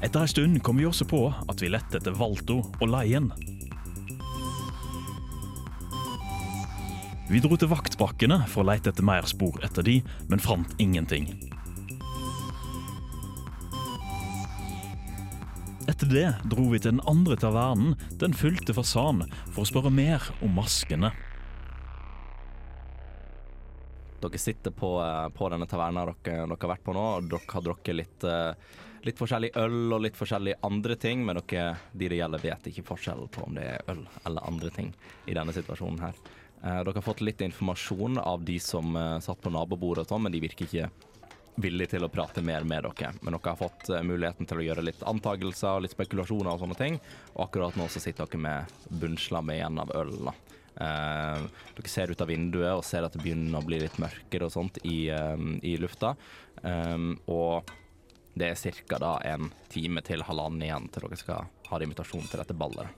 Etter ei stund kom vi også på at vi lette etter Valto og Leien. Vi dro til vaktbakkene for å lete etter mer spor etter de, men fant ingenting. Etter det dro vi til den andre tavernen, Den fylte fasan, for å spørre mer om maskene. Dere sitter på, eh, på denne taverna dere, dere har vært på nå, og dere har drukket litt, eh, litt forskjellig øl og litt forskjellig andre ting, men dere, de det gjelder, vet ikke forskjellen på om det er øl eller andre ting i denne situasjonen her. Eh, Dere har fått litt informasjon av de som eh, satt på nabobordet og sånn, men de virker ikke villige til å prate mer med dere. Men dere har fått eh, muligheten til å gjøre litt antagelser, litt spekulasjoner og sånne ting. Og akkurat nå så sitter dere med bunnslammet igjen av øl. Eh, dere ser ut av vinduet og ser at det begynner å bli litt mørkere og sånt i, eh, i lufta. Eh, og det er ca. da en time til halvannen igjen til dere skal ha invitasjon til dette ballet.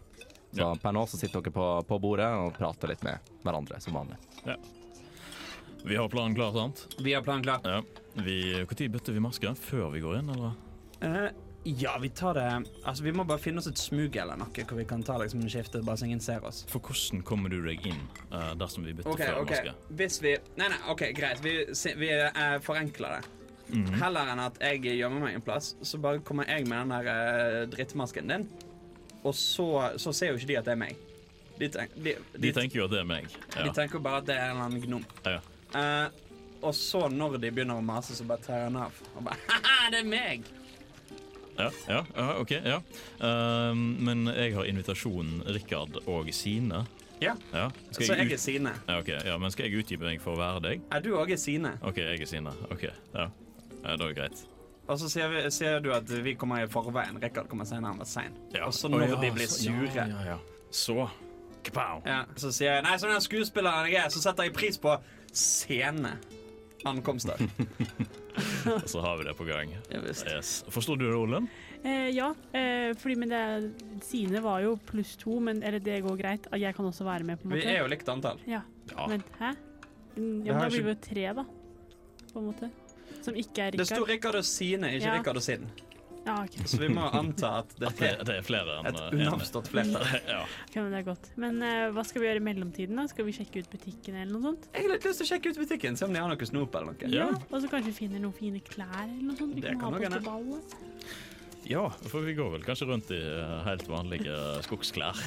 Så Ja. per nå så sitter dere på, på bordet og prater litt med hverandre som vanlig. Vi har planen klar, sant? Vi har planen klar. Ja. Vi, Når bytter vi maske? Før vi går inn, eller? Eh, ja, vi tar det Altså, Vi må bare finne oss et smug eller noe hvor vi kan ta liksom en skifte, bare så ingen ser oss. For hvordan kommer du deg inn uh, dersom vi bytter okay, før ok. maske? Hvis vi Nei, nei, OK, greit. Vi, vi uh, forenkler det. Mhm. Heller enn at jeg gjemmer meg en plass, så bare kommer jeg med den der eh, drittmasken din, og så, så ser jo ikke de at det er meg. De, tenk, de, de, De tenker jo at det er meg. de Ja. tenker bare at det er en eller annen gnom. Ja. Uh, og så, når de begynner å mase, så bare tar jeg den av. Og bare Haha, det er meg! Ja, ja, ja, OK. ja. Uh, men jeg har invitasjonen Rikard og Sine. Ja. Ja. Skal Så jeg er Sine. ja, ok, ja, men skal jeg utgi meg for å være deg? Ja, du òg er Sine? OK, jeg er Sine. OK, ja. Ja da er det greit. Og så sier, vi, sier du at vi kommer i forveien. Rikard kommer senere, han var sein. Ja. Og så når når ja, de blir så- sure, Ja, ja, ja. Så Kapow! ja, så sier jeg Nei, sånn den skuespilleren jeg er, så setter jeg pris på sene ankomster. Og så har vi det på gang. Ja. Yes. Forstår du det, Olen? Eh, ja, eh, fordi men det, Sine var jo pluss to, men eller det går greit. Jeg kan også være med, på en måte. Vi er jo likt antall. Ja, Ja. men hæ? Mm, Ja, har men da blir vi jo tre, da. På en måte. Som ikke er Det sto Rikard. Rikard og Sine, ikke Ja. Rikard og Sinn. Ja, okay. Så vi må anta at det At det, er det er flere enn et eh, en. flertall. Ja. Okay, men det er godt. Men uh, hva skal vi gjøre i mellomtiden? da? Skal vi sjekke ut butikken eller noe sånt? Jeg har litt lyst til å sjekke ut butikken, se om de har noe snop eller noe. Ja. Og så kanskje vi finner noen fine klær eller noe sånt vi Det kan, kan ha på til ballet. ja, for vi går vel kanskje rundt i eh, helt vanlige skogsklær.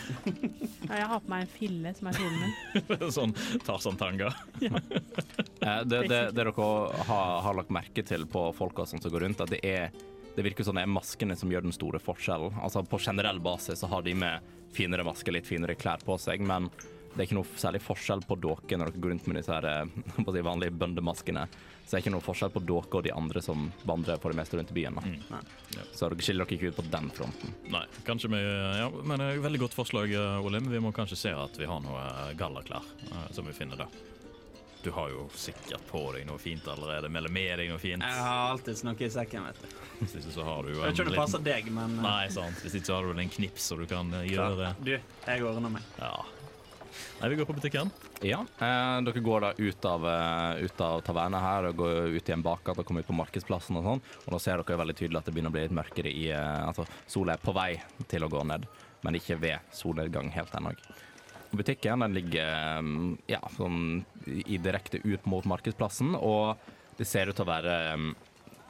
Ja, jeg har på meg en fille som er kjolen min. sånn Tarzan-tanga. Eh, det, det, det dere har, har lagt merke til på folka som går rundt, at det er det virker som det er maskene som gjør den store forskjellen. Altså På generell basis så har de med finere masker, litt finere klær på seg, men det er ikke noe særlig forskjell på dere når dere går rundt med disse her, eh, på å si, vanlige bøndemaskene. Så det er ikke noe forskjell på dere og de andre som vandrer for det meste rundt i byen. Da. Mm. Så dere skiller dere ikke ut på den fronten. Nei, kanskje vi Ja, men det er et veldig godt forslag, Olim. Vi må kanskje se at vi har noe eh, gallaklær eh, som vi finner da. Du har jo sikkert på deg noe fint allerede. Eller med deg noe fint. Jeg har alltid noe i sekken, vet du. Hvis ikke så har du jo Jeg om det passer deg, men eh, Nei, sant. Hvis ikke så har du vel en knips så du kan eh, gjøre Du, jeg ordner meg. Ja. Nei, vi går på butikken. Ja, eh, dere går da ut av, eh, ut av taverna her og går ut i en bakgate og kommer ut på markedsplassen og sånn. Og da ser dere veldig tydelig at det begynner å bli litt mørkere i Altså, sola er på vei til å gå ned, men ikke ved solnedgang helt ennå. Butikken den ligger eh, ja, sånn i direkte ut mot markedsplassen, og det ser ut til å være eh,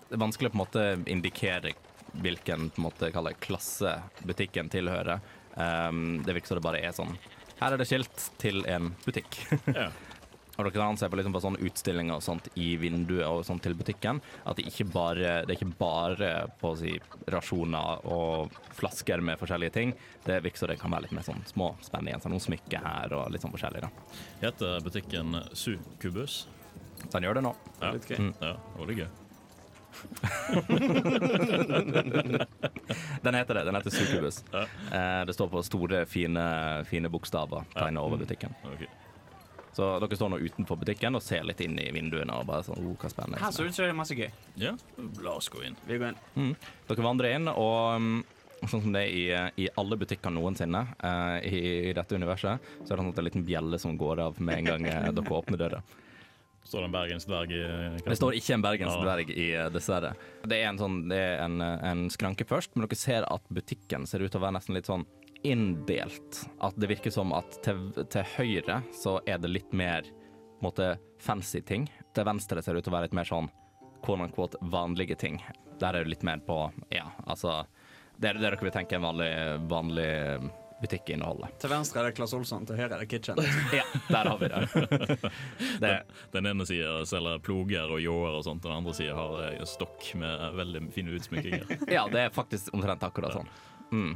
Det er vanskelig å på en måte indikere hvilken på en måte, kaller, klasse butikken tilhører. Um, det virker som det bare er sånn Her er det skilt til en butikk. Ja. Og dere kan se på, liksom på sånne utstillinger og sånt i vinduet og sånt til butikken, at det ikke bare, det er ikke bare på å si, rasjoner og flasker med forskjellige ting. Det virker som det kan være litt mer sånn små spennende. Noen smykker her og litt sånn forskjellig. da. Heter butikken Sukubus. Den gjør det nå. Ja. Litt gøy. Mm. ja, det er gøy. Den heter det. Den heter Sukubus. Ja. Eh, det står på store, fine, fine bokstaver tegna over butikken. Ok. Så dere står nå utenfor butikken og ser litt inn i vinduene og bare sånn, oh, hva spennende. Her ser det ut som det er masse gøy. Ja, la oss gå inn. Vi går inn. Mm. Dere vandrer inn, og mm, sånn som det er i, i alle butikker noensinne uh, i, i dette universet, så er det sånn at det er en liten bjelle som går av med en gang eh, dere åpner døra. Står det en bergensdverg i Det står ikke en bergensdverg i, eh, dessverre. Det er, en, sånn, det er en, en skranke først, men dere ser at butikken ser ut til å være nesten litt sånn inndelt. At det virker som at til, til høyre så er det litt mer måte fancy ting. Til venstre ser det ut til å være litt mer sånn quote unquote vanlige ting. Der er det litt mer på ja, altså Det er det dere vil tenke en vanlig, vanlig butikk inneholder. Til venstre er det Claes Olsson, til høyre er det Kitchen. Ja, der har vi det. det Den ene sida selger ploger og ljåer og sånt, og den andre sida har eh, stokk med veldig fine utsmykkinger. ja, det er faktisk omtrent akkurat sånn. Mm.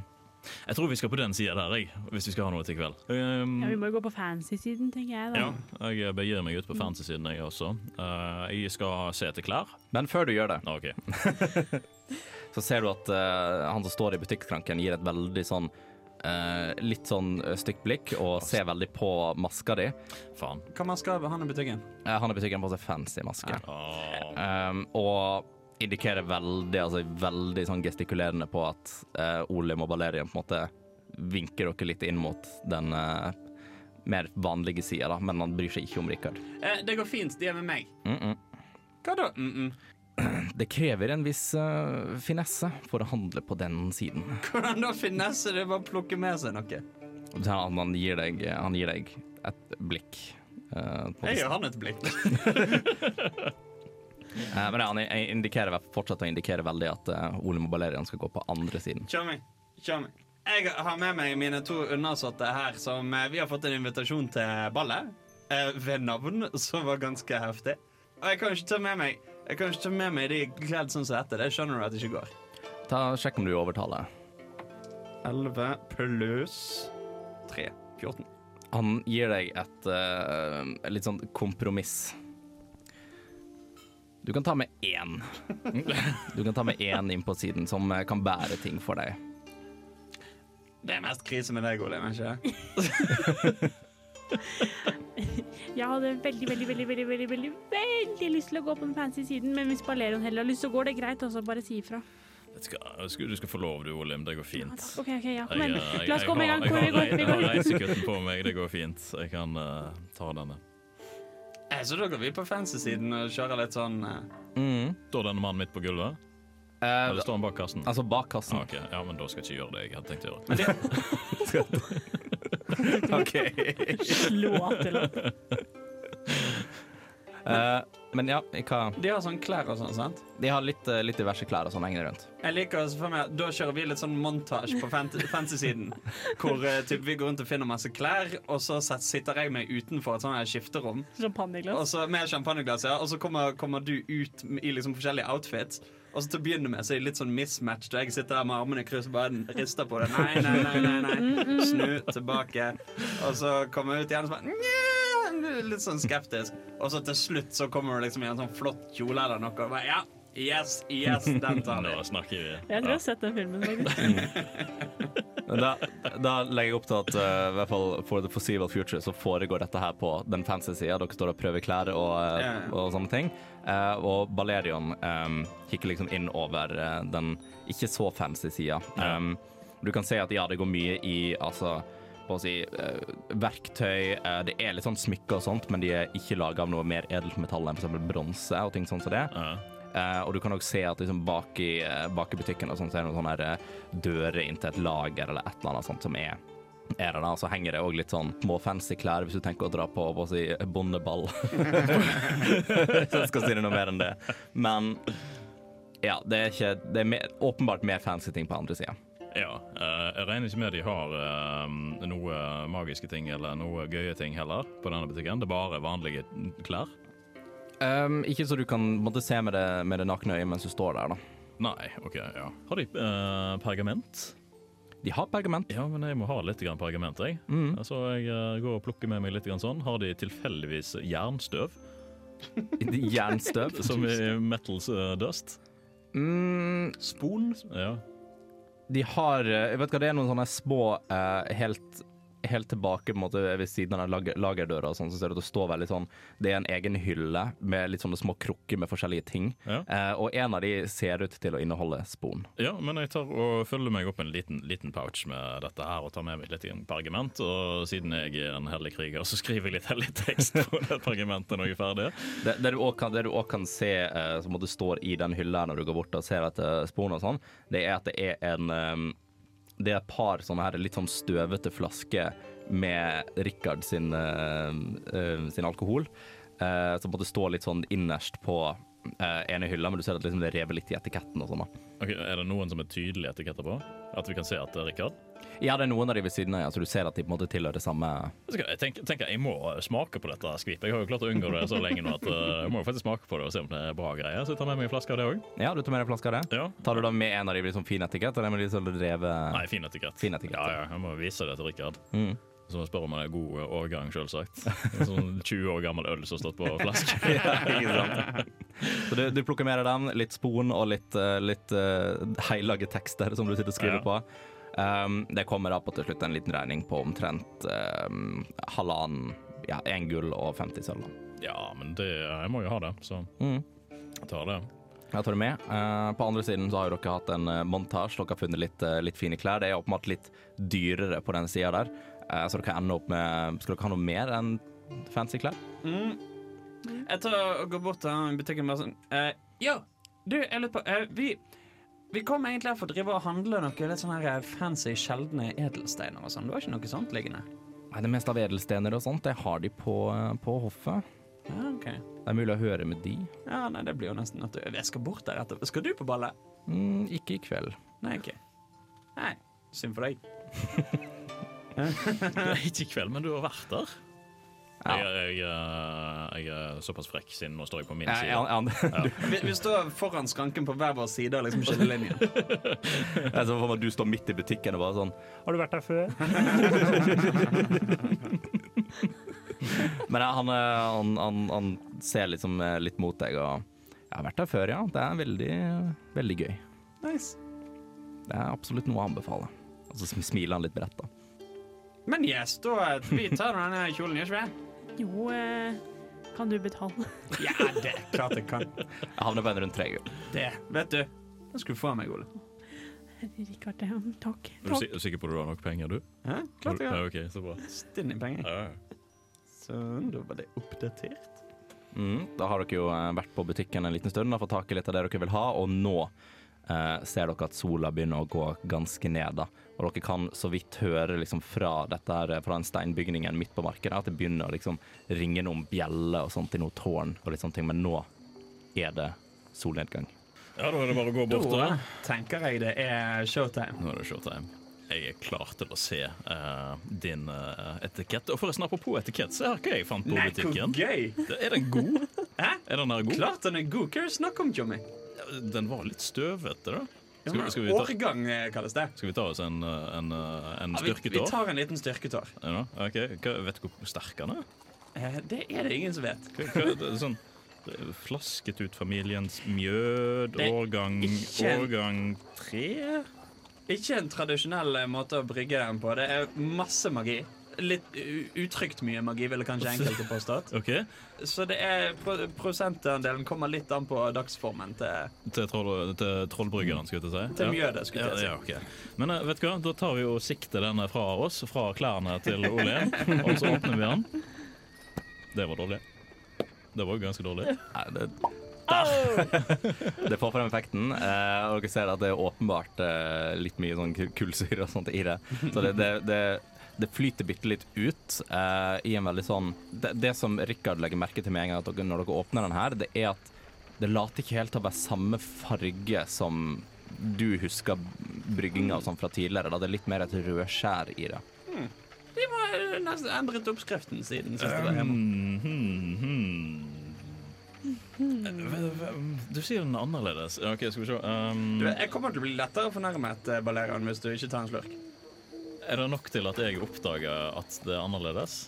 Jeg tror vi skal på den sida der, jeg, hvis vi skal ha noe til kveld. Um, Ja, vi må jo gå på fancy-siden, tenker jeg da. ja, jeg begir meg ut på fancy-siden, jeg også. Uh, jeg skal se etter klær. Men før du gjør det, Ah, OK. så ser du at uh, han som står i butikkskranken gir et veldig sånn uh, litt sånn eh, stygt blikk og ser veldig på maska di. Faen. Hva maske har han i butikken? Eh, han i butikken på seg fancy maske. Ah, Um, og indikerer veldig, altså veldig sånn gestikulerende på at uh, Olim og Balerian på en måte vinker dere litt inn mot den uh, mer vanlige sida, da, men han bryr seg ikke om Rikard. Eh, det går fint, de er med meg. Mm -mm. Hva da? Mm. Det krever en viss uh, finesse for å handle på den siden. Hvordan da finesse? Det er bare å plukke med seg noe. Han, han, gir, deg, han gir deg et blikk. Uh, Jeg gir han et blikk. Eh, men ja, han indikerer, fortsetter å indikere veldig at uh, Ole Mobalerian skal gå på andre siden. Kjør meg. Kjør meg. Jeg har med meg mine to undersåtte her som eh, Vi har fått en invitasjon til ballet ved navn, som var ganske heftig. Og jeg kan ikke ta med meg Jeg kan ikke ta med meg de kledd sånn som dette. Det skjønner du at det ikke går. Ta, sjekk om du overtaler. 11 pluss 3. 14. Han gir deg et uh, litt sånn kompromiss. Du kan ta med én. Du kan ta med én inn på siden som eh, kan bære ting for deg. Det er mest krise med deg, Ole. men ikke? Jeg hadde veldig, veldig, veldig, veldig, veldig, veldig, veldig lyst til å gå på den fancy siden, men hvis Balerion heller har lyst, så går det greit. Også bare si ifra. Jeg du skal, du skal få lov, du, Olim. Det går fint. Ja, OK, OK, ja, kom igjen. eh, La oss komme i en gang. Jeg jeg har reisekutten på meg. Det går fint. Jeg kan uh, ta denne. Eh, Så da går vi på fancy-siden og kjører litt sånn eh, Mm. Står denne mannen midt på gulvet? Eh, Eller står han bak kassen? altså bak kassen. Ah, okay. Ja, men da skal jeg ikke gjøre det jeg hadde tenkt å gjøre. OK. Slå til han. Men ja, hva De har sånn klær og sånn, sant? De har litt, eh, litt diverse klær og sånn hengende rundt. Jeg liker også for meg Da kjører vi litt sånn montasje på fancy-siden. Hvor eh, typ, vi går rundt og finner masse klær, og så sitter jeg meg utenfor et sånt skifterom. Og så Med champagneglass, ja. Og så kommer, kommer du ut i liksom forskjellige outfits. Og så til å begynne med så er det litt sånn mismatched. Og jeg sitter der med armene i kryss og bare rister på det. Nei, nei, nei, nei, nei. Snu tilbake. Og så kommer jeg ut igjen og så bare! Litt sånn skeptisk. Og så til slutt så kommer du liksom i en sånn flott kjole eller noe. Og bare, ja, yes, yes, den tar vi. Nå snakker vi. Jeg tror jeg har sett den filmen. faktisk. Da, da legger jeg opp til at uh, i hvert fall for the foreseeable future så foregår dette her på den fancy sida. Dere står og prøver klær og, uh, og sånne ting. Uh, og Balerion um, kikker liksom inn over den ikke så fancy sida. Um, du kan se at ja, det går mye i altså på å si, eh, verktøy. eh, det er litt sånn smykker og sånt, men de er ikke laga av noe mer edelt metall enn f.eks. bronse og ting sånn som det. Ja. Uh, og du kan også se at liksom bak, i, bak i butikken og sånt, så er det noen sånne dører inn til et lager eller et eller annet sånt som er er det da, Så henger det òg litt sånn små fancy klær hvis du tenker å dra på, på å si, bondeball. så jeg skal si det noe mer enn det. Men Ja, det er, ikke, det er mer, åpenbart mer fancy ting på andre sida. Ja. eh, jeg regner ikke med de har eh, noe magiske ting eller noe gøye ting heller på denne butikken. Det er bare vanlige klær. Um, ikke så du kan måtte se med det, med det nakne øyet mens du står der, da. Nei, OK, ja. Har de uh, pergament? De har pergament. Ja, men jeg må ha litt grann pergament, jeg. Mm. Så jeg går og plukker med meg litt grann sånn. Har de tilfeldigvis jernstøv, Jernstøv. som i Metals uh, Dust? Mm, Spol? Ja. De har eh, Jeg vet hva, det er noen sånne små eh, helt Helt tilbake på en måte ved siden av lager, lagerdøra sånn, så ser du at det står veldig sånn Det er en egen hylle med litt sånne små krukker med forskjellige ting. Ja. Eh, og en av de ser ut til å inneholde spon. Ja, men jeg tar og følger meg opp en liten, liten pouch med dette her og tar med meg litt pergament. Og siden jeg er en hellig kriger, så skriver jeg litt hellig tekst på det pergamentet når jeg er ferdig. Det, det du også kan, kan se eh, som står i den hylla når du går bort og ser etter spon og sånn, det er at det er en eh, Det er et par sånne her litt sånn støvete flasker med Richard sin, uh, uh, sin alkohol, Uh, som måtte stå litt sånn innerst på eh, ene hylla, men du ser at liksom det rever litt i etiketten og sånn. da. Ok, Er det noen som er tydelige etiketter på? At vi kan se at det er Rikard? Ja, det er noen av de ved siden av, ja, så du ser at de på en måte tilhører samme du hva, Jeg tenker, tenker jeg må smake på dette skvipet. Jeg har jo klart å unngå det så lenge nå at uh, jeg må jo faktisk smake på det og se om det er bra greier. Så jeg tar med meg en flaske av det òg. Ja, du tar med deg en flaske av det? Ja. Tar du da med en av de med litt sånn fin etikett, eller med de som revet Nei, fin etikett. Fin etikett, Ja, ja, jeg må vise det til Rikard. Mm. Så må jeg spørre om han er god årgang, sjølsagt. Sånn 20 år gammel øl som har stått på flaske. ja, ikke sant? Så du, du plukker med deg den, litt spon og litt, eh, litt uh, heilage tekster som du sitter og skriver Ja. på. Um, det kommer da på til slutt en liten regning på omtrent um, halvannen Ja, én gull og 50 sølv. Ja, men det, jeg må jo ha det, så Mm. jeg tar det. Jeg tar det med. Uh, på andre siden så har jo dere hatt en montasje. Dere har funnet litt, eh, litt fine klær. Det er åpenbart litt dyrere på den sida der. uh, så dere ender opp med Skal dere ha noe mer enn fancy klær? Mm. Jeg tar og går bort til han i butikken bare sånn eh, Ja, du, jeg lurer på eh, Vi vi kom egentlig her for å drive og handle noe litt sånn her fancy, sjeldne edelsteiner og sånn. Du har ikke noe sånt liggende? Nei, Det meste av edelstener og sånt, det har de på, eh, på hoffet. Ja, ok. Det er mulig å høre med de. Ja, nei, det blir jo nesten at du Jeg skal bort der etter. Skal du på ballet? Mm, ikke i kveld. Nei, OK. Nei, synd for deg. Det er ikke i kveld, men du har vært der. Ja. Jeg, jeg, eh, jeg er såpass frekk, siden nå står jeg på min side. ja, ja. Ja. Vi, vi står foran skranken på hver vår side av liksom skillelinjen. Jeg ser for meg at du står midt i butikken og bare sånn Har du vært her før? Men ja, han, eh, han, han, han ser liksom eh, litt mot deg og Jeg har vært her før, ja. Det er veldig, veldig gøy. Nice. Det er absolutt noe å anbefale. Og så smiler han litt bredt, da. Men yes, da vi tar denne kjolen, gjør ikke vi? Jo, eh, kan du betale? Ja, det er klart jeg kan. Jeg havner på en rundt tre gull. Det, vet du. Det skulle du få av meg, Ole. Rikard, takk. takk. Er du si- sikker på at du har nok penger, du? Hæ? Klart jeg Ja, har. ok, så bra. Stinn i penger. Ja. Sånn, da var det oppdatert. Mm, da har dere jo eh, vært på butikken en liten stund og fått tak i litt av det dere vil ha, og nå eh, ser dere at sola begynner å gå ganske ned. da. Og dere kan så vidt høre liksom fra dette her, fra den steinbygningen midt på markedet at det begynner å liksom ringe noen bjeller og sånt i noe tårn og litt sånne ting, men nå er det solnedgang. ja, da er det bare å gå bort. Da tenker jeg det er showtime. Nå er det showtime. Jeg er klar til å se uh, din uh, etikett. Og forresten, apropos etikett, se her hva jeg fant på Nei, butikken. gøy! Er den god? Hæ? Er den her god? Klart den er god. Hva er det snakk om, Jommy? Den var litt støvete, da. Skal, vi- skal, vi ta, Årgang eh, kalles det. skal vi ta oss en, en, en, styrketår? Ja, vi, vi tar en liten styrketår. Ja, ok. Hva, vet du hvor sterk den er? Eh, det er det ingen som vet. Hva, hva, det er sånn Flasket ut familiens mjød, årgang, ikke- årgang tre? Ikke en tradisjonell eh, måte å brygge den på. Det er masse magi. Litt utrygt mye magi, ville kanskje enkelte påstått. okay. Så det er pro prosentandelen kommer litt an på dagsformen til, Til, troll, til trollbryggeren, skulle jeg til å si. til Ja. mjødet, skulle Ja, jeg si. ja, ok. Men eh, vet du hva, da tar vi jo sikte denne fra oss, fra klærne til Ole og så åpner vi den. Det var dårlig. Det var jo ganske dårlig. Nei, det, det får frem effekten, eh, og dere ser at det er åpenbart eh, litt mye sånn kullsyre og sånt i det. Så det, det, det, det flyter bitte litt ut eh, i en veldig sånn det, det som Rikard legger merke til med en gang at dere, når dere åpner den her, det er at Det later ikke helt til å være samme farge som du husker brygginga og sånn fra tidligere. Da det er litt mer et rødskjær i det. De må nesten endret oppskriften siden sist jeg var hjemme. Hmm, hmm, hmm. Eh, Du sier den er annerledes. Ok, skal vi se. Um, Du, jeg kommer til å bli lettere fornærmet, eh, Balerian, hvis du ikke tar en slurk. Er det nok til at jeg oppdager at det er annerledes?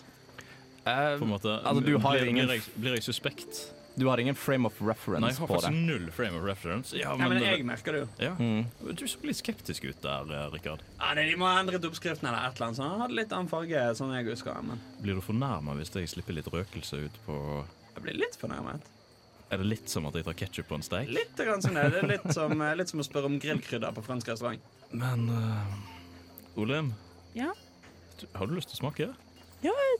Eh, På en måte, altså, du har blir, ingen blir, jeg, blir jeg suspekt? Du har ingen frame of reference Nei, jeg har på faktisk det. null frame of reference. Ja, men, Nei, men, jeg merker det jo. ja. Mm. Du så litt skeptisk ut der, eh, Rikard. Ja, nei, De må ha endret oppskriften eller et eller annet. Så han hadde litt annen farge, sånn jeg husker men Blir du fornærma hvis jeg slipper litt røkelse ut på jeg blir litt fornærmet. Er det litt som at jeg tar ketsjup på en steik? Litt grann som det. Det er litt som, eh, litt som å spørre om grillkrydder på fransk restaurant. Men uh, Olem, Ja, har du lyst til å smake?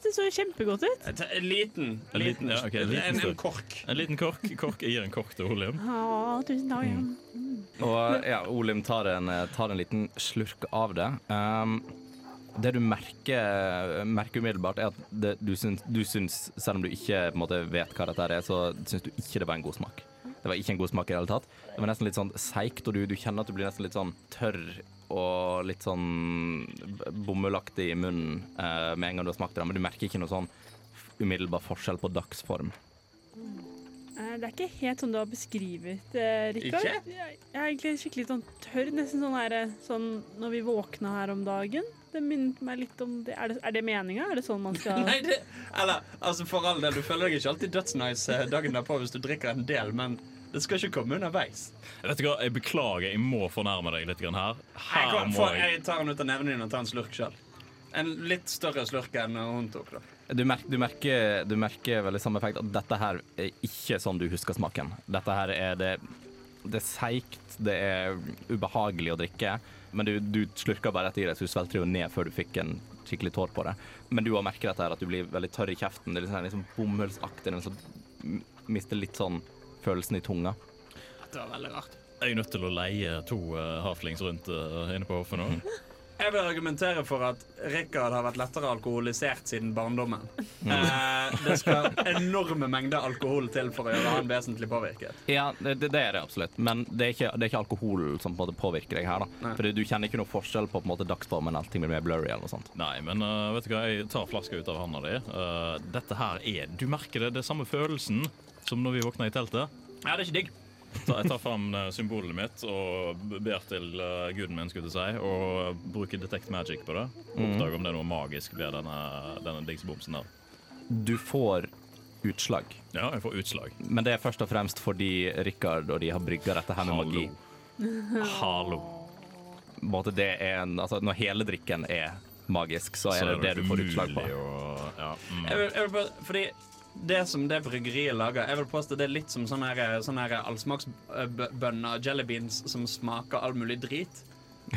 det så kjempegodt ut. En en liten. En liten, ja, okay, en liten en, en kork. En liten kork. kork. Jeg gir en kork til Olim Å, tusen takk. Mm. Og ja, Olim tar en, tar en liten slurk av det. Um, det du merker, merker umiddelbart, er at det, du, syns, du syns, selv om du ikke på en måte, vet hva dette er, så syns du ikke det var en god smak. Det var ikke en god smak i det hele tatt. Det var nesten litt sånn seigt, og du, du kjenner at du blir nesten litt sånn tørr og litt sånn bomullaktig i munnen eh, med en gang du har smakt det, men du merker ikke noe sånn umiddelbar forskjell på dagsform. Eh, Det er ikke helt sånn du har beskrevet, det, Rikard. Ikke? Jeg er egentlig skikkelig sånn tørr, nesten sånn her eh, sånn når vi våkna her om dagen. Det minnet meg litt om det. Er det, er det meninga? Er det sånn man skal Nei, det, eller, altså For all del, du føler deg ikke alltid dødsnice eh, dagen derpå hvis du drikker en del, men det skal ikke komme underveis. Vet du hva, Jeg beklager, jeg må fornærme deg litt her. her. Jeg, må jeg jeg tar den ut av nevene dine og tar en slurk sjøl. En litt større slurk enn hun tok. da Du, merker, du, merker, du merker veldig samme effekt at dette her er ikke sånn du husker smaken. Dette her er det Det er seigt, det er ubehagelig å drikke, men du, du slurker bare etter i det, så du svelter jo ned før du fikk en skikkelig tår på det. Men du har merker dette her, at du blir veldig tørr i kjeften. Det er litt sånn, liksom bomullsaktig, så mister litt sånn følelsen i tunga. Det var veldig rart. Jeg er nødt til å leie to uh, halflings rundt uh, inne på hoffet nå. Jeg vil argumentere for at Rikard har vært lettere alkoholisert siden barndommen. Eh, det skal enorme mengder alkohol til for å gjøre han vesentlig påvirket. Ja, det, det er det absolutt, men det er ikke, det er ikke alkohol som på en måte påvirker deg her. da. Fordi du kjenner ikke noe forskjell på, på en måte dagsformen, allting blir mer blurry eller noe sånt. Nei, men uh, vet du hva, jeg tar flaska ut av handa di. Uh, dette her er Du merker det, det er samme følelsen som når vi våkna i teltet. Ja, det er ikke digg. Så jeg tar fram eh, symbolet mitt og ber til eh, guden min, skulle jeg si, og bruker detect magic på det. Oppdage om det er noe magisk ved denne, denne dingsebomsen der. Du får utslag. Ja, jeg får utslag. Men det er først og fremst fordi Rikard og de har brygga dette her med magi. Hallo. Måte det er en, altså Når hele drikken er magisk, så er det det du får utslag på. Og, ja, mm. Jeg jeg fordi det som det bryggeriet lager, jeg vil påstå det er litt som sånne, her- sånne her allsmaksbønner, jellybeans, som smaker all mulig drit.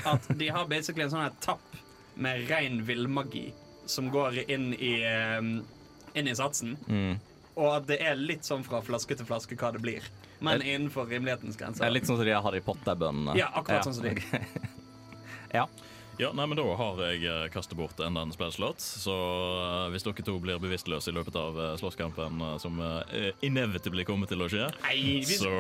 At de har basically en sånn her tapp med rein villmagi som går inn i, eh, inn i satsen. Mm. Og at det er litt sånn fra flaske til flaske hva det blir. Men innenfor rimelighetens Det er grenser. litt sånn som de Harry Potter-bønnene. Ja, akkurat sånn som de. Ja. Ja, nei, men Da har jeg eh, kastet bort enda en spillslott. Så eh, hvis dere to blir bevisstløse i løpet av eh, slåsskampen, som inevitably kommer til å skje, Nei, vi, så,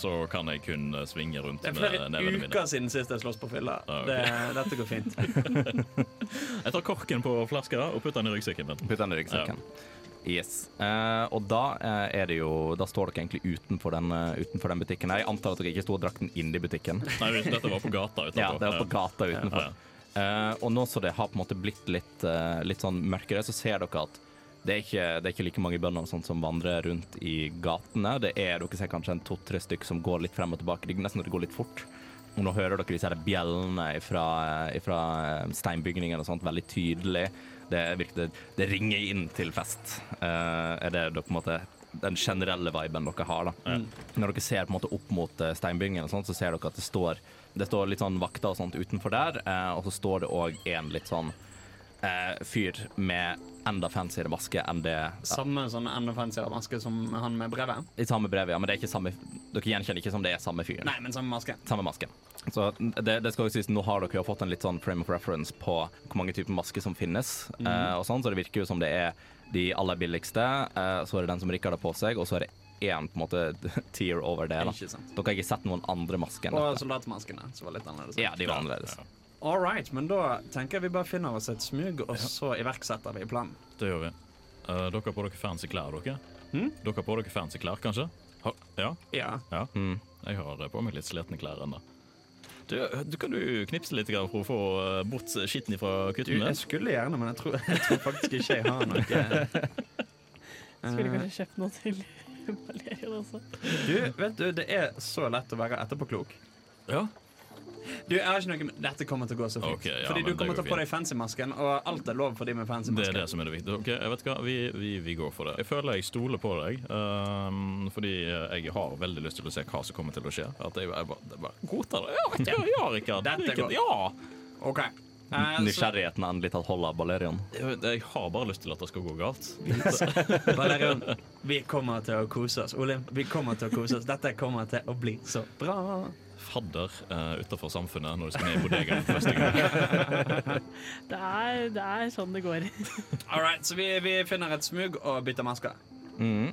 så kan jeg kun svinge rundt med nevene mine. det er flere uker siden sist jeg sloss på fylla. Ah, ok. Det, dette går fint. Jeg tar korken på flaska og putter den i ryggsekken min. Putter den i ryggsekken. Yes. Uh, og da uh, er det jo Da står dere egentlig utenfor den, uh, utenfor den butikken. Jeg antar at dere ikke sto og drakk den inn i butikken. Nei, dette var på gata utenfor. Ja, det var på gata utenfor. Og nå som det har på en måte blitt litt, litt sånn mørkere, så ser dere at det er ikke, det er ikke like mange bønder som vandrer rundt i gatene. Det er, Dere ser kanskje en to-tre stykk som går litt frem og tilbake. Det er nesten at det går litt fort. Og nå hører dere disse bjellene fra, fra steinbygningen og sånt veldig tydelig. Det, virkelig, det, ringer inn til fest. Uh, er det på en måte den generelle viben dere har. da. Når dere ser på en måte opp mot eh, steinbygningen, og sånt, så ser dere at det står, det står litt sånn vakter og sånt utenfor der, eh, og så står det òg en litt sånn eh, fyr med enda fanciere maske enn det Samme sånn enda fanciere maske som han med brevet. i samme brevet, ja, men det er ikke samme, dere gjenkjenner ikke som det er samme fyren. Nei, men samme maske. Samme maske. Så det, det skal jo sies, Nå har dere jo fått en litt sånn frame of reference på hvor mange typer masker som finnes. eh, og sånn, så Det virker jo som det er de aller billigste, eh, så er det den som Rikard har på seg, og så er det én på en måte tier over det. da Ikke sant. Dere har ikke sett noen andre masker enn Og dette? soldatmaskene, som var litt annerledes. Ja, de var annerledes. All right, men da tenker jeg vi bare finner oss et smug, og så iverksetter vi planen. Det gjør vi. Uh, dere har på dere fancy klær, dere? Hm? Dere har på dere fancy klær, kanskje? Ha, ja? Ja. ja. Mm. Jeg har eh, på meg litt slitne klær ennå. Du, du, kan du knipse litt for å få eh, bort skitten fra kuttene? jeg skulle gjerne, men jeg tror, jeg tror faktisk ikke jeg har noe Skulle Eh, kanskje kjøpt noe til Valerian også. Du, vet du, det er så lett å være etterpåklok. Ja. Du, jeg har ikke noe med Dette kommer til å gå så fint. Okay, ja, fordi du kommer til å få deg fancy-masken, og alt er lov for de med Det er det som er det viktige. Ok, jeg vet hva, vi, vi, vi går for det. Jeg føler jeg stoler på deg, um, fordi jeg har veldig lyst til å se hva som kommer til å skje. At jeg, jeg bare, jeg bare godtar det. Ja, ja, ja, Rikard. Dette går. Ja. OK. Eh, Nysgjerrigheten er endelig tatt hold av Balerion. Jeg, jeg har bare lyst til at det skal gå galt. Balerion, vi kommer til å kose oss. Olim, vi kommer til å kose oss. Dette kommer til å bli så bra. Fadder uh, utafor samfunnet når du skal ned i bodegaen for første gang. Det er, det er sånn det går. All right, så vi, vi finner et smug og bytter masker. Mm.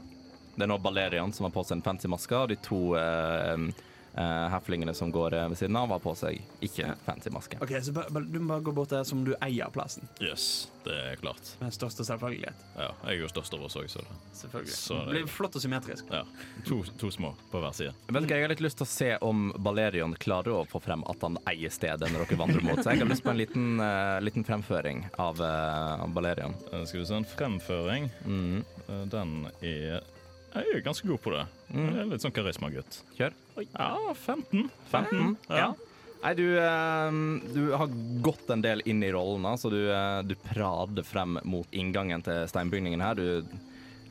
Det er nå Balerian som har på seg en fancy maske, og de to uh, heflingene som går eh, ved siden av, har på seg ikke fancy maske. Ok, så Du må bare gå bort der som du eier plassen. Yes, det er klart. Med største selvfølgelighet. Ja, jeg er jo størst av oss òg, så det Selvfølgelig. Så det det- blir flott og symmetrisk. ja. to, to små på hver side. Vet du Jeg har litt lyst til å se om Balerion klarer å få frem at han eier stedet når dere vandrer mot Så Jeg har lyst på en liten, uh, liten fremføring av, uh, Balerion. Eh, skal vi se, en fremføring. Mm. Eh, den er Jeg er ganske god på det. Jeg er litt sånn karismagutt. Kjør. Ja, 15. 15? Ja. Nei, du, eh, du har gått en del inn i rollen, så du, eh, du prader frem mot inngangen til steinbygningen her. Du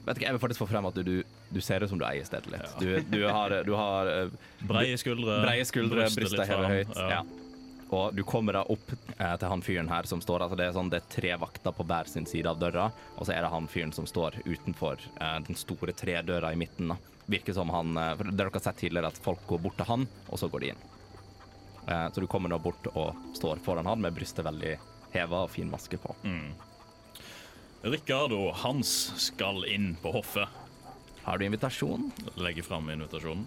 vet ikke, Jeg vil faktisk få frem at du, du, ser ut som du eier stedet litt. Du, du har, du har eh, Breie skuldre. breie skuldre, brystet brystet hevet høyt. Ja. Og du kommer da opp eh, til han fyren her som står altså Det er sånn det er tre vakter på hver sin side av døra, og så er det han fyren som står utenfor eh, den store tredøra i midten. da. Virker som han eh, For dere har sett tidligere at folk går bort til han, og så går de inn. Eh, så du kommer nå bort og står foran han med brystet veldig heva og fin maske på. Rikard og Hans skal inn på hoffet. Har du invitasjon? Legger fram invitasjonen.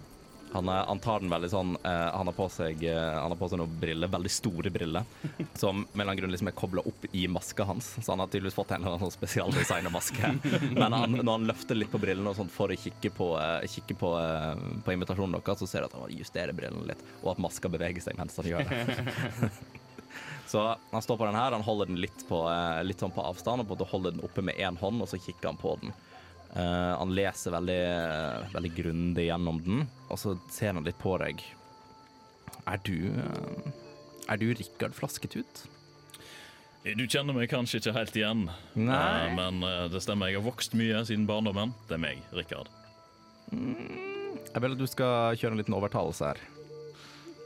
Han, er, han tar den veldig sånn uh, Han har på seg uh, Han har på seg noen briller, veldig store briller, som med en eller annen grunn liksom er kobla opp i maska hans. Så han har tydeligvis fått en eller annen sånn spesialdesigna maske. Men han, når han løfter litt på brillene og sånt for å kikke på, uh, kikke på, eh, på invitasjonen deres, så ser du at han justerer brillene litt, og at maska beveger seg mens han gjør det. Så han står på den her, han holder den litt, på, eh, litt sånn på avstand, og på holder den oppe med én hånd, og så kikker han på den. Eh, han leser veldig, veldig grundig gjennom den, og så ser han litt på deg. Er du uh, Er du Rikard Flasketut? Du kjenner meg kanskje ikke helt igjen, Nei. men det stemmer. Jeg har vokst mye siden barndommen. Det er meg, Rikard. Jeg vil at du skal kjøre en liten overtalelse her.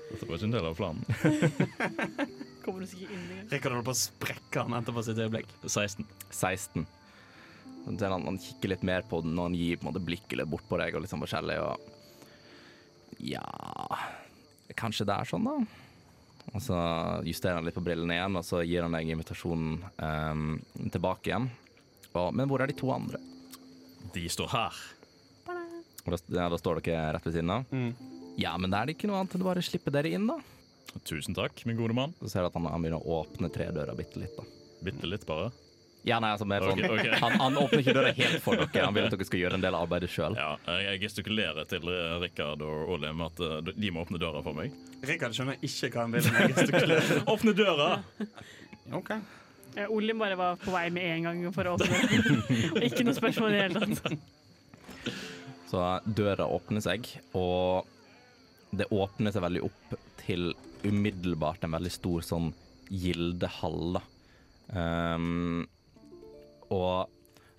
Dette var ikke en del av planen. Kommer du sikkert inn i. Rikard holder på å sprekke han venter på sitt øyeblikk. 16. 16. Så ser Han, han kikker litt mer på den, og han gir på en måte blikket litt bort på deg, og litt sånn forskjellig, og Ja Kanskje det er sånn, da? Og så justerer han litt på brillene igjen, og så gir han deg invitasjonen um, tilbake igjen. Og, men hvor er de to andre? De står her. Og da, ja, da står dere rett ved siden av? Ja, men da er det ikke noe annet enn å bare slippe dere inn, da. Tusen takk, min gode mann. Så ser du at han, han begynner å åpne tredøra bitte litt, da. Bitte litt, bare. Ja, nei, altså sånn okay, ok. Han, han åpner ikke døra helt for dere, han vil at dere skal gjøre en del av arbeidet sjøl. Ja, jeg gestikulerer til eh, Rikard og Ole med at eh, de må åpne døra for meg. Rikard skjønner ikke hva han vil med gestikulerer. Åpne døra! OK. Eh, Olim bare var på vei med en gang for å åpne den. Og ikke noe spørsmål i det hele tatt. Så døra åpner seg, og det åpner seg veldig opp til umiddelbart en veldig stor sånn gildehall, da. Um, og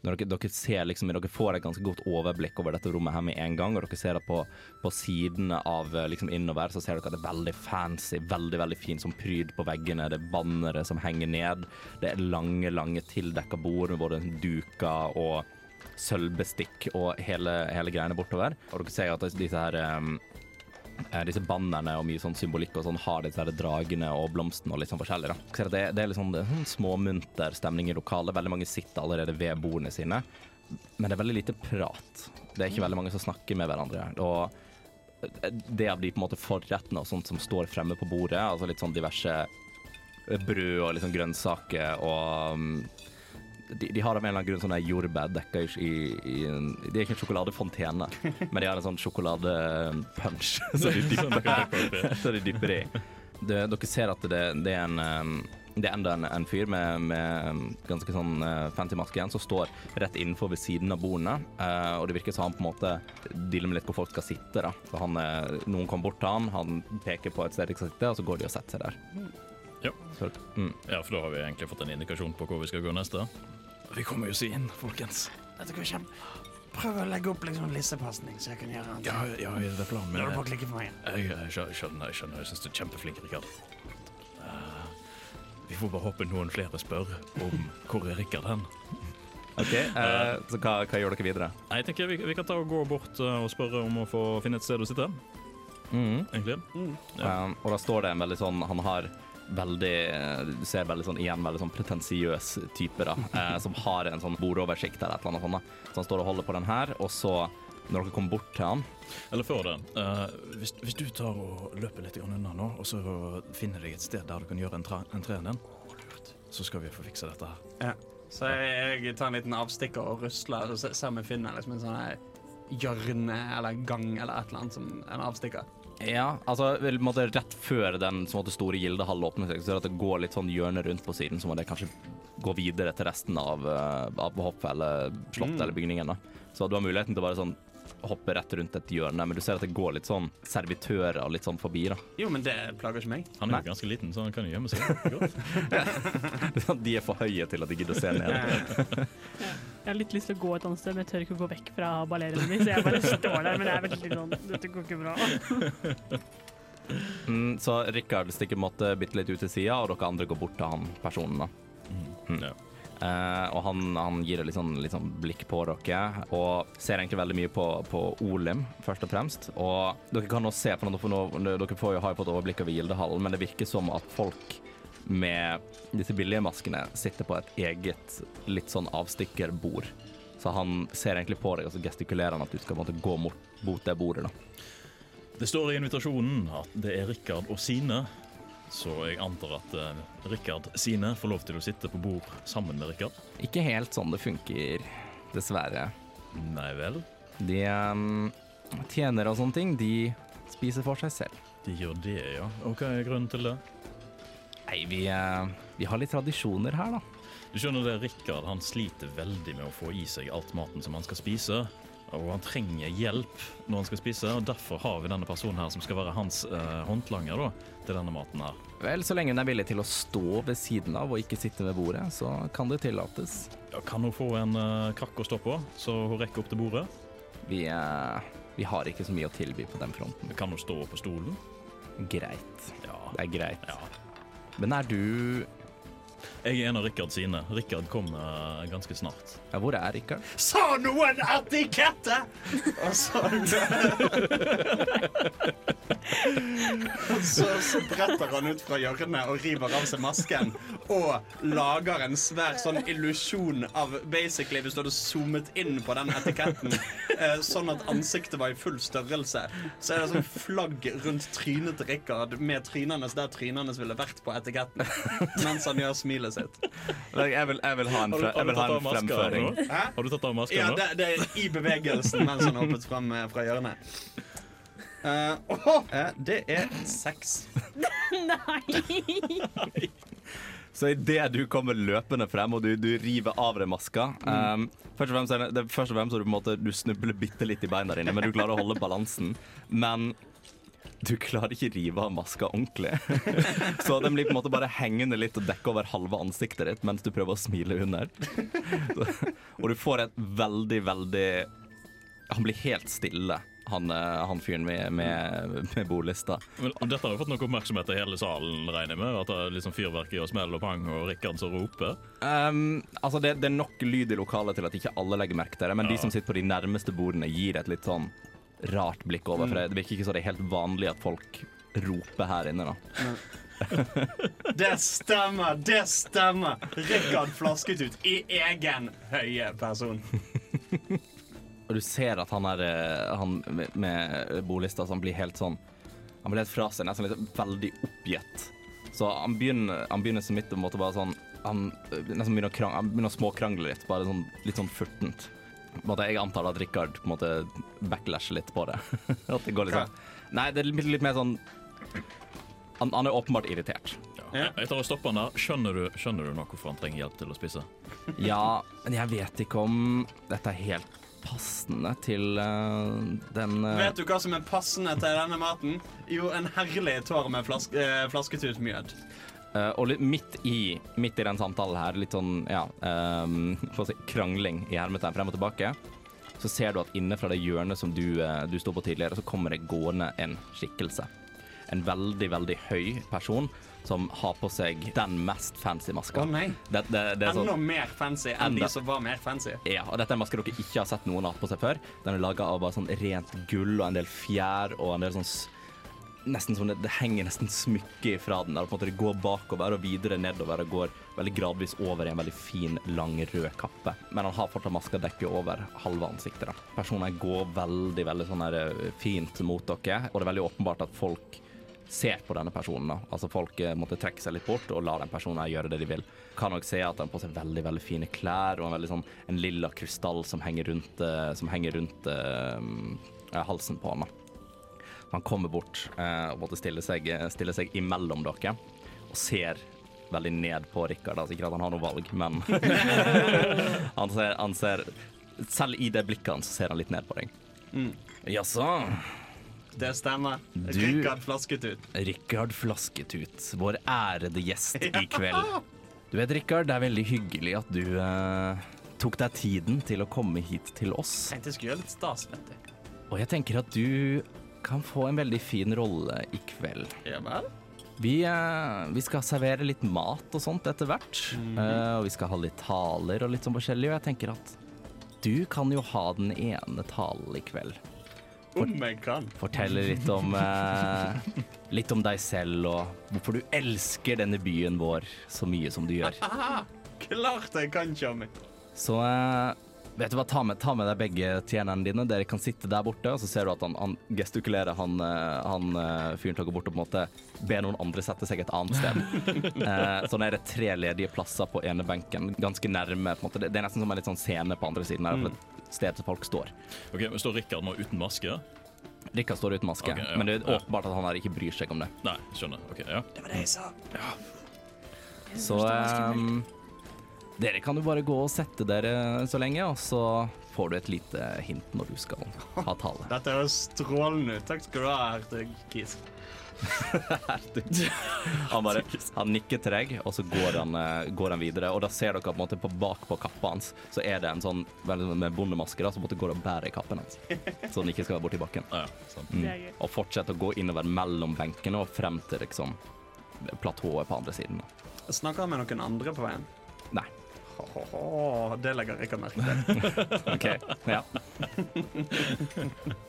dere, dere ser liksom, dere får et ganske godt overblikk over dette rommet her med en gang, og dere ser det på, på sidene av liksom innover så ser dere at det er veldig fancy, veldig veldig fint som pryd på veggene. Det er bannere som henger ned. Det er lange, lange tildekka bord med både duker og sølvbestikk og hele, hele greiene bortover. Og dere ser at disse her um, eh, disse bannerne og mye sånn symbolikk og sånn har disse dragene og blomstene og litt sånn forskjellig. da. Det, det er litt sånn sånn småmunter stemning i lokalet. Veldig mange sitter allerede ved bordene sine. men det er veldig lite prat. Det er ikke veldig mange som snakker med hverandre. Og det av de på en måte forrettene og sånt som står fremme på bordet, altså litt sånn diverse brød og sånn grønnsaker og um, de, de har av en eller annen grunn sånn der jordbær dekka i, i, en Det er ikke en sjokoladefontene, men de har en sånn sjokoladepunch som de dypper, så de dypper i. Det, dere ser at det, det er en um, det er enda en, en fyr med, med ganske sånn uh, fancy maske igjen, som står rett innenfor ved siden av bordene. Uh, og det virker som han på en måte dealer med litt hvor folk skal sitte. da. Så han, uh, Noen kommer bort til han, han peker på et sted de skal sitte, og så går de og setter seg der. Ja. Så, mm. ja, for da har vi egentlig fått en indikasjon på hvor vi skal gå neste. Vi kommer jo oss inn, folkens. Dette går kjempe... Prøv å legge opp liksom lissepasning, så jeg kan gjøre annet. Ja, ja, det er planen min. bare klikker på meg. Jeg, jeg skjø- skjønner, jeg skjønner. Jeg syns du er kjempeflink, Rikard. Uh, vi får bare håpe noen flere spør om hvor er Rikard hen. OK, uh, så hva, hva gjør dere videre? Jeg tenker vi, vi kan ta og gå bort uh, og spørre om å få finne et sted å sitte. Mm. Egentlig. Ja. Um, og da står det en veldig sånn Han har veldig Du ser veldig sånn igjen veldig sånn pretensiøs type, da. eh, som har en sånn bordoversikt eller et eller annet sånt. da. Så han står og holder på den her, og så, når dere kommer bort til han Eller før det. Uh, hvis, hvis du tar og løper litt unna nå, og så finner deg et sted der du kan gjøre entreen din, så skal vi få fikse dette her. Ja. Så jeg, jeg tar en liten avstikker og rusler og så ser om jeg finner liksom en sånn hjørne eller gang eller et eller annet som en avstikker. Ja, altså vel, måtte, rett før den som måtte, store gildehallen åpner seg, så det at det går litt sånn hjørne rundt på siden, så må det kanskje gå videre til resten av, uh, av hoppet eller slottet Mm. eller bygningen. da. Så du har muligheten til å bare sånn hoppe rett rundt et hjørne, men du ser at det går litt sånn servitører litt sånn forbi. da. Jo, men det plager ikke meg. Han er Nei. jo ganske liten, så han kan jo gjemme seg. De er for høye til at de gidder å se ned. Jeg har litt lyst til å gå et annet sted, men jeg tør ikke å gå vekk fra ballerene mine, så jeg bare står der. Men jeg er veldig sånn Dette går ikke bra. Mm, så Rikard stikker måte bitte litt ut til sida, og dere andre går bort til han personen. da. Mm. Ja. Eh, og han, han gir et litt sånn, litt sånn blikk på dere, og ser egentlig veldig mye på, på Olim, først og fremst. Og dere kan nå se, for nå, dere får jo, har jo fått overblikk over Gildehallen, men det virker som at folk med disse billige maskene sitter på et eget litt sånn avstikkerbord. Så han ser egentlig på deg, og så gestikulerer han at du skal måte gå mot, mot det bordet. da. Det står i invitasjonen at det er Rikard og Sine, så jeg antar at uh, Rikard Sine får lov til å sitte på bord sammen med Rikard. Ikke helt sånn det funker, dessverre. Nei vel, De um, tjenere og sånne ting, de spiser for seg selv. de gjør det, ja. Og hva er grunnen til det? Nei, vi, eh, vi har litt tradisjoner her, da. Du skjønner det, Rikard han sliter veldig med å få i seg alt maten som han skal spise. Og han trenger hjelp når han skal spise, og derfor har vi denne personen her som skal være hans eh, håndlanger da, til denne maten her. Vel, så lenge hun er villig til å stå ved siden av og ikke sitte ved bordet, så kan det tillates. Ja, kan hun få en eh, krakk å stå på, så hun rekker opp til bordet? Vi, eh, vi har ikke så mye å tilby på den fronten. Kan hun stå på stolen? Greit. Ja. Det er greit. ja. Men er du Jeg er en av Rikard sine. Rikard kommer ganske snart. Ja, hvor er Rikard? Sa noen etikette?! Og så så, så bretter han ut fra hjørnet og river av seg masken og lager en svær sånn illusjon av basically Hvis du hadde zoomet inn på den etiketten eh, sånn at ansiktet var i full størrelse, så er det sånn flagg rundt trynet til Rikard med trynene der trynene ville vært på etiketten, mens han gjør smilet sitt. Jeg vil, jeg vil ha en, Har fre- har du tatt av masken nå? Ja, det, det er i bevegelsen mens han hoppet frem eh, fra hjørnet. Uh, oh, eh, det er seks. Nei! Så idet du kommer løpende frem og du, du river av deg maska um, Først og fremst det, det, først og fremst så du på en måte Du snubler bitte litt i beina dine, men du klarer å holde balansen. Men du klarer ikke rive av maska ordentlig. Så den blir på en måte bare hengende litt og dekke over halve ansiktet ditt mens du prøver å smile under. Så, og du får et veldig, veldig Han blir helt stille, han, eh, han fyren med, med, med bordlista. Men dette har jo fått noe oppmerksomhet i hele salen, regner jeg med. At det er liksom fyrverkeri og smell og pang og Rikard som roper. Um, altså det, det er nok lyd i lokalet til at ikke alle legger merke til det, men de som sitter på de nærmeste bordene, gir et litt sånn rart blikk over. For det, det virker ikke så det er helt vanlig at folk roper her inne. da. Det stemmer, det stemmer! Rikard flasket ut i egen høye person. Og du ser at han er eh, Han med, bolista som blir helt sånn Han blir helt fra seg, nesten litt veldig oppgitt. Så han begynner, han begynner så midt på en måte bare sånn Han eh, nesten begynner å, krang, han begynner å småkrangle litt, bare sånn, litt sånn furtent. Måte, jeg antar at Rikard på en måte backlasher litt på det. at det går litt sånn Nei, det er litt, litt mer sånn han, han er åpenbart irritert. Ja. Etter å stoppe han der. Skjønner du, skjønner du nå hvorfor han trenger hjelp til å spise? Ja, men jeg vet ikke om dette er helt passende til uh, den uh... Vet du hva som er passende til denne maten? Jo, en herlig tår med flaske, uh, flasketut flasketutmjød. Eh, Og litt midt i, midt i den samtalen her, litt sånn ja, um, si, krangling i hermetegn frem og tilbake, så ser du at inne fra det hjørnet som du, uh, du sto på tidligere, så kommer det gående en skikkelse. En veldig, veldig høy person som har på seg den mest fancy maska. Å nei. Det, det, det sånn Enda mer fancy enn Enda. de som var mer fancy. Ja, og dette er en maske dere ikke har sett noen ha på seg før. Den er laga av bare sånn rent gull og en del fjær og en del sånn Nesten sånn, Det henger nesten smykke fra den. Der, på en måte Det går bakover og videre nedover og går veldig gradvis over i en veldig fin, lang, rød kappe. Men han har fortsatt maska dekket over halve ansiktet. da. Personen går veldig veldig sånn her eh, fint mot dere, og det er veldig åpenbart at folk ser på denne personen. da. Altså Folk eh, måtte trekke seg litt bort og la den personen gjøre det de vil. Kan nok se at han har på seg veldig veldig fine klær og en veldig sånn en lilla krystall som henger rundt, eh, som henger rundt eh, halsen på han. da. Han kommer bort eh, og måtte stille seg, stille seg imellom dere og ser veldig ned på Rikard. Altså ikke at han har noe valg, men han, ser, han ser Selv i det blikket hans ser han litt ned på deg. Mm. Jaså? Det stemmer. Du- Rikard Flasketut. Rikard Flasketut, vår ærede gjest i kveld. Du vet, Rikard, det er veldig hyggelig at du eh, tok deg tiden til å komme hit til oss. Jeg Tenkte jeg skulle gjøre litt stas, vet du. Og jeg tenker at du kan få en veldig fin rolle i kveld. Ja vel? Vi, eh, vi skal servere litt mat og sånt etter hvert. eh, og vi skal ha litt taler og litt sånn forskjellig. Og jeg tenker at du kan jo ha den ene talen i kveld. Om jeg kan. Fortelle litt om eh, Litt om deg selv og hvorfor du elsker denne byen vår så mye som du gjør. Aha, klart jeg kan, Tjommi. Så eh, vet du hva, ta med, ta med deg begge tjenerne dine. Dere kan sitte der borte, og så ser du at han, han gestikulerer, han, eh, han eh, fyren til å bort og på en måte be noen andre sette seg et annet sted. Eh, sånn er det tre ledige plasser på ene benken, ganske nærme. på en måte. Det det er nesten som en litt sånn scene på andre siden her, for et sted som folk står. Ok, men Står Rikard nå uten maske? Rikard står uten maske, okay, ja, men det er ja. åpenbart at han her ikke bryr seg om det. Nei, skjønner. Ok, ja. Det var det jeg sa. Ja. Så ehm, dere kan jo bare gå og sette dere så lenge, og så får du et lite hint når du skal ha tale. Dette høres strålende ut. Takk skal du ha, hertug Kis. Han bare han nikker til deg, og så går han, eh, går han videre. Og da ser dere på en måte på bak på kappa hans, så er det en sånn med bondemaske da, som måtte gå og bære kappen hans. Så den ikke skal være borti bakken. Ja, ja, sant. Mm. Er. Og fortsette å gå innover mellom benkene og frem til liksom platået på andre siden. Snakker han med noen andre på veien? Nei. Åh, det legger Rikard merke til. OK. Ja.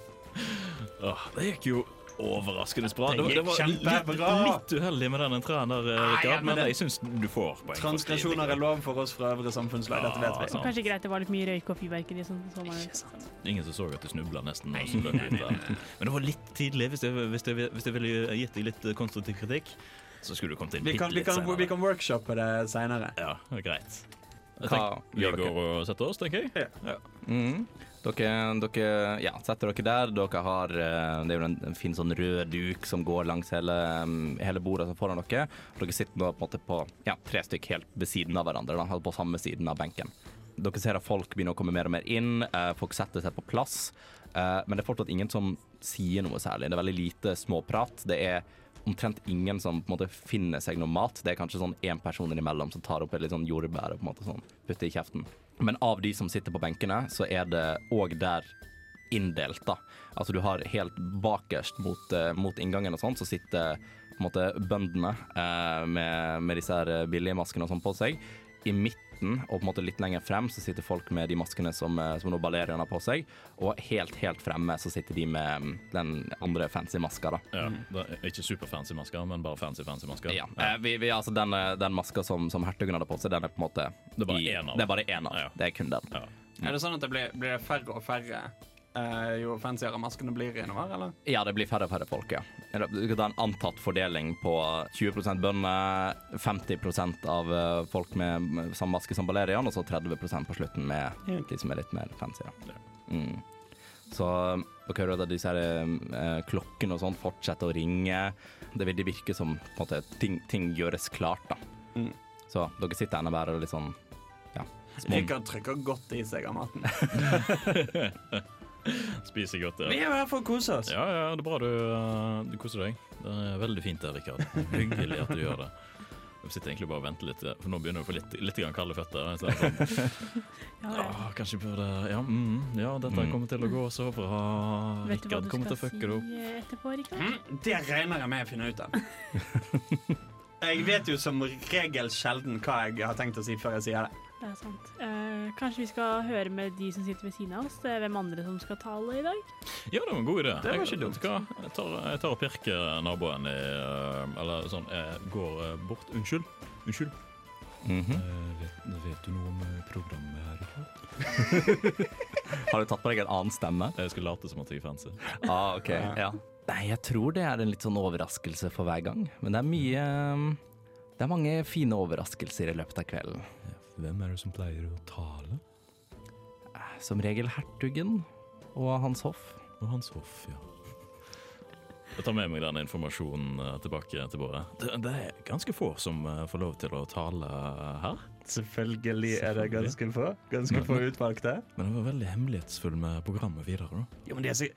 Åh, det gikk jo overraskende bra. Det var- gikk var kjempebra. Litt, litt uheldig med den entreen der, Rikard, ja, men men det- jeg syns du får poeng. Transgresjoner er lov for oss fra øvre samfunnslag. Dette vet vi. sant. Kanskje greit det var litt mye røyk og fyrverkeri. Sånn, sånn det. Ingen som så at du snubla nesten. Nei, nei, nei. Men det var litt tidlig. Hvis jeg, hvis jeg, hvis jeg ville gitt deg litt konstruktiv kritikk, så skulle du kommet inn Vi kan, vi kan, vi kan workshoppe det seinere. Ja, greit. Jeg Hva tenker, vi gjør dere? går og setter oss, tenker jeg. Ja. Mm. Dere, dere ja, setter dere der. Dere har eh, Det er jo en, en fin sånn rød duk som går langs hele, mm, hele bordet som foran dere. Dere sitter nå på, en måte på ja, tre stykk helt ved siden av hverandre, da, på samme siden av benken. Dere ser at folk begynner å komme mer og mer inn. eh, folk setter seg på plass. eh, men det er fortsatt ingen som sier noe særlig. Det er veldig lite småprat. Det er omtrent ingen som på en måte finner seg noe mat. Det er kanskje sånn én person innimellom som tar opp et litt sånn jordbær og på en måte sånn putter i kjeften. Men av de som sitter på benkene, så er det òg der inndelt, da. Altså du har helt bakerst mot, eh, mot inngangen og sånn, så sitter på en måte bøndene eh, med, med disse eh, billige maskene og sånn på seg. I midten og på en måte litt lenger frem så sitter folk med de maskene som, eh, som nå Balerian har på seg. Og helt, helt fremme så sitter de med mm, den andre fancy maska, da. Ja, det er ikke superfancy maska, men bare fancy fancy maska. Ja. ja. vi, vi, altså den, eh, den maska som, som hertugen hadde på seg, den er på en måte Det er bare én en av. Det er bare én av. Ja. Det er kun den. Ja. Er det sånn at det blir, blir det færre og færre eh, jo fancyere maskene blir innover, eller? Ja, det blir færre og færre folk, ja. Du kan ta en antatt fordeling på 20% bønder, 50% av eh, folk med samme maske som Balerian, og så 30% på slutten med de som er litt mer fancy. Ja. Mm. Så dere hører at disse her, eh, klokkene og sånn fortsetter å ringe. Det vil virke som måte, ting, ting gjøres klart, da. Mm. Så dere sitter ennå bare litt sånn ja, Rikard trykker godt i seg av maten. Spiser godt, Vi er jo her for å kose oss. Ja, ja, det er bra du, uh, du koser deg. Det er veldig fint det, Rikard. Hyggelig at du gjør det. Jeg sitter egentlig bare og venter litt, for nå begynner jeg å få litt, litt grann kalde føtter. Er sånn, Ja, ja. Kanskje jeg burde Ja, mm, ja dette Mm. kommer til å gå så bra. Vet Rikard kommer til å fucke det opp. eh, etterpå, Mm, det regner jeg med å finne ut av. Jeg vet jo som regel sjelden hva jeg har tenkt å si før jeg sier det. Det er sant. Eh, kanskje vi skal høre med de som sitter ved siden av oss? Er hvem andre som skal tale i dag? Ja, det var en god idé. Det var jeg, ikke dumt. Jeg tar, jeg tar og pirker naboen i uh, Eller sånn, jeg går uh, bort. Unnskyld. Unnskyld. Mhm. Eh, vet, vet du noe om eh, programmet her? i dag? Har du tatt på deg en annen stemme? Jeg skal late som at jeg er fancy. Ah, ok. Ja. Ja. Nei, jeg tror det er en litt sånn overraskelse for hver gang. Men det er mye um, Det er mange fine overraskelser i løpet av kvelden. Hvem er det som pleier å tale? Som regel hertugen og hans hoff. Og Hans Hoff, ja. Jeg tar med meg den informasjonen eh, tilbake til Båre. Det, det er ganske få som eh, får lov til å tale her. Selvfølgelig er det ganske få. Ganske få utvalgte. Men det var veldig hemmelighetsfull med programmet videre. da. Jo, men det er, så,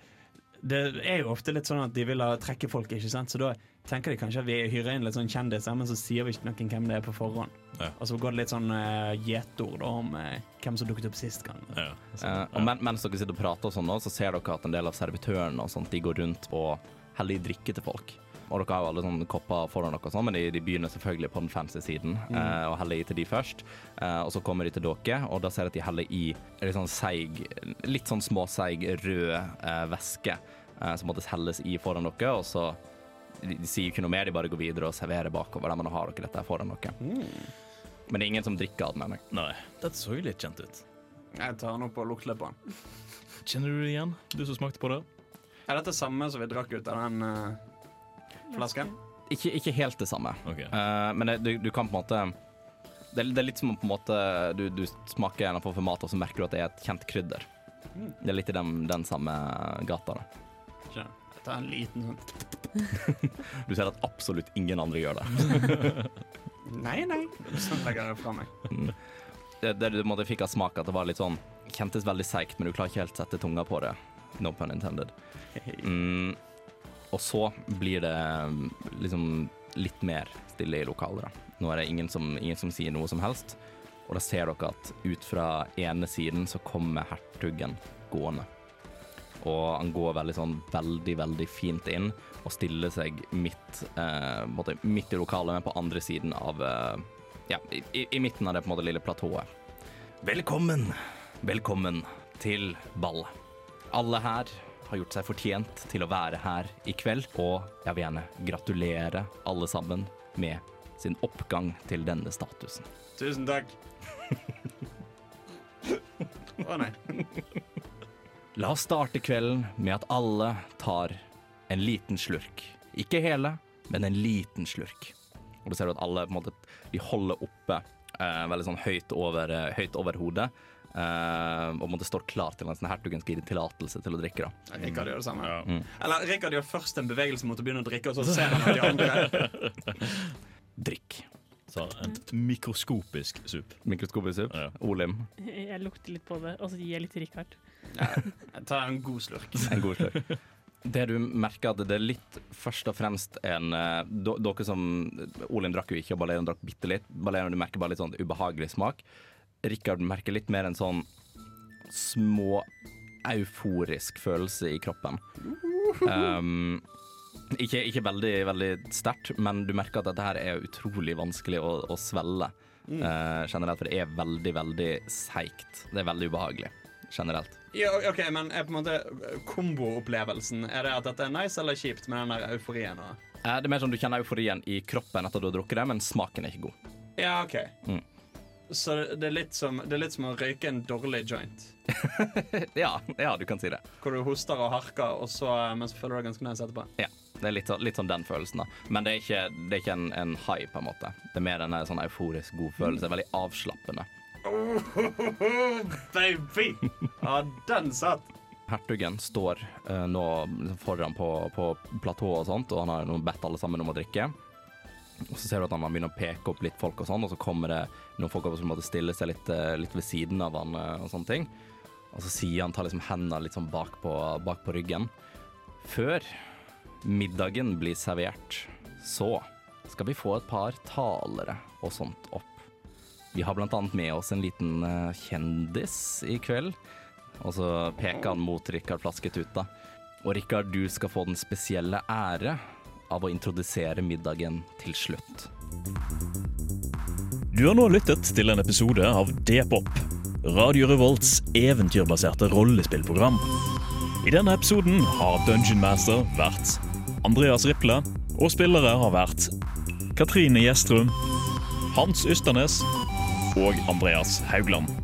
det er jo ofte litt sånn at de vil ha trekke folk, ikke sant? Så da tenker de kanskje at vi hyrer inn litt sånn kjendiser, men så sier vi ikke noen hvem det er på forhånd. Ja. Og så går det litt sånn uh, gjetord da, om uh, hvem som dukket opp sist gang. Ja, Eh, og men, mens dere sitter og prater, og sånn så ser dere at en del av servitørene og sånt, de går rundt og heller i drikke til folk. Og dere har jo alle sånne kopper foran dere, sånn, men de, de begynner selvfølgelig på den fancy siden eh, og heller i til de først. Eh, og så kommer de til dere, og da ser dere at de heller i litt sånn seig, litt sånn småseig rød eh, væske eh, som måtte helles i foran dere, og så de, de sier ikke noe mer, de bare går videre og serverer bakover. Der, men nå har dere dette foran dere. Men det er ingen som drikker av den ennå. Nei, dette så jo litt kjent ut. Jeg tar den opp og lukter litt på den. Kjenner du det igjen, du som smakte på det? Er dette samme som vi drakk ut av den eh, flasken? Ikke, ikke helt det samme. okay. uh, men det, du, du kan på en måte det, det er litt som om på en måte du, du smaker en form for mat, og så merker du at det er et kjent krydder. Det er litt i den, den samme gata. da. Jeg tar en liten sånn Du ser at absolutt ingen andre gjør det. Nei, nei. Sånn legger jeg det fra meg. Det, det du måtte fikk av smak, at det var litt sånn Kjentes veldig seigt, men du klarer ikke helt sette tunga på det. No pun intended. Mm, og så blir det mm, liksom litt mer stille i lokalet. Nå er det ingen som, ingen som sier noe som helst. Og da ser dere at ut fra ene siden så kommer hertugen gående. Og han går veldig sånn veldig, veldig fint inn og stiller seg midt, eh, måte, midt i lokalet, men på andre siden av eh, Ja, i- i midten av det på en måte lille platået. Velkommen, velkommen til ballet. Alle her har gjort seg fortjent til å være her i kveld, og jeg vil gjerne gratulere alle sammen med sin oppgang til denne statusen. Tusen takk. Å nei. La oss starte kvelden med at alle tar en liten slurk. Ikke hele, men en liten slurk. Og da ser du at alle på en måte, de holder oppe eh, veldig sånn høyt over, eh, høyt over hodet. Eh, og måtte stå måte står klar til at hertugen skal gi tillatelse til å drikke. da. Rikard gjør det samme. Ja. Eller Rikard gjør først en bevegelse mot å begynne å drikke, og så ser han at de andre Drikk. Så en mikroskopisk sup. Mikroskopisk sup. Ja. Olim, Jeg lukter litt på det, og så gir jeg litt til Rikard. Jeg tar en god slurk. en god slurk. Det du merker at det er litt først og fremst en eh, Dere som Olim drakk jo ikke, og Balerion drakk bitte litt. Balerion du merker bare litt sånn ubehagelig smak. Rikard merker litt mer en sånn små euforisk følelse i kroppen. Um, ikke, ikke veldig, veldig sterkt, men du merker at dette her er utrolig vanskelig å, å svelge. Uh, generelt, for det er veldig, veldig seigt. Det er veldig ubehagelig generelt. Ja, ok, men er på en måte komboopplevelsen Er det at dette er nice eller kjipt med den der euforien? Eh, Det er mer sånn du kjenner euforien i kroppen etter du har drukket det, men smaken er ikke god. Ja, OK. Mm. Så det, er litt som, det er litt som å røyke en dårlig joint. Ja, ja, du kan si det. Hvor du hoster og harker, og så, men så føler du deg ganske nice etterpå. Ja, det er litt, litt sånn den følelsen, da. Men det er ikke, det er ikke en, en high, på en måte. Det er mer en sånn euforisk god følelse. Veldig avslappende. Baby! Ja, den satt. Hertugen står uh, nå foran på, på platået og sånt, og han har bedt alle sammen om å drikke. Og så ser du at han begynner å peke opp litt folk og sånn, og så kommer det noen folk over som måtte stille seg litt, eh, litt ved siden av han eh, og sånne ting. Og så sier han, tar liksom hendene litt sånn bak på, bak på ryggen. Før middagen blir servert, så skal vi få et par talere og sånt opp. Vi har blant annet med oss en liten eh, kjendis i kveld. Og så peker han mot Rikard Flasketuta. Og Rikard, du skal få den spesielle ære av å introdusere middagen til slutt. Du har nå lyttet til en episode av D-pop, Radio Revolts eventyrbaserte rollespillprogram. I denne episoden har Dungeon Master vært Andreas Riple, og spillere har vært Katrine Gjestrum, Hans Ysternes og Andreas Haugland.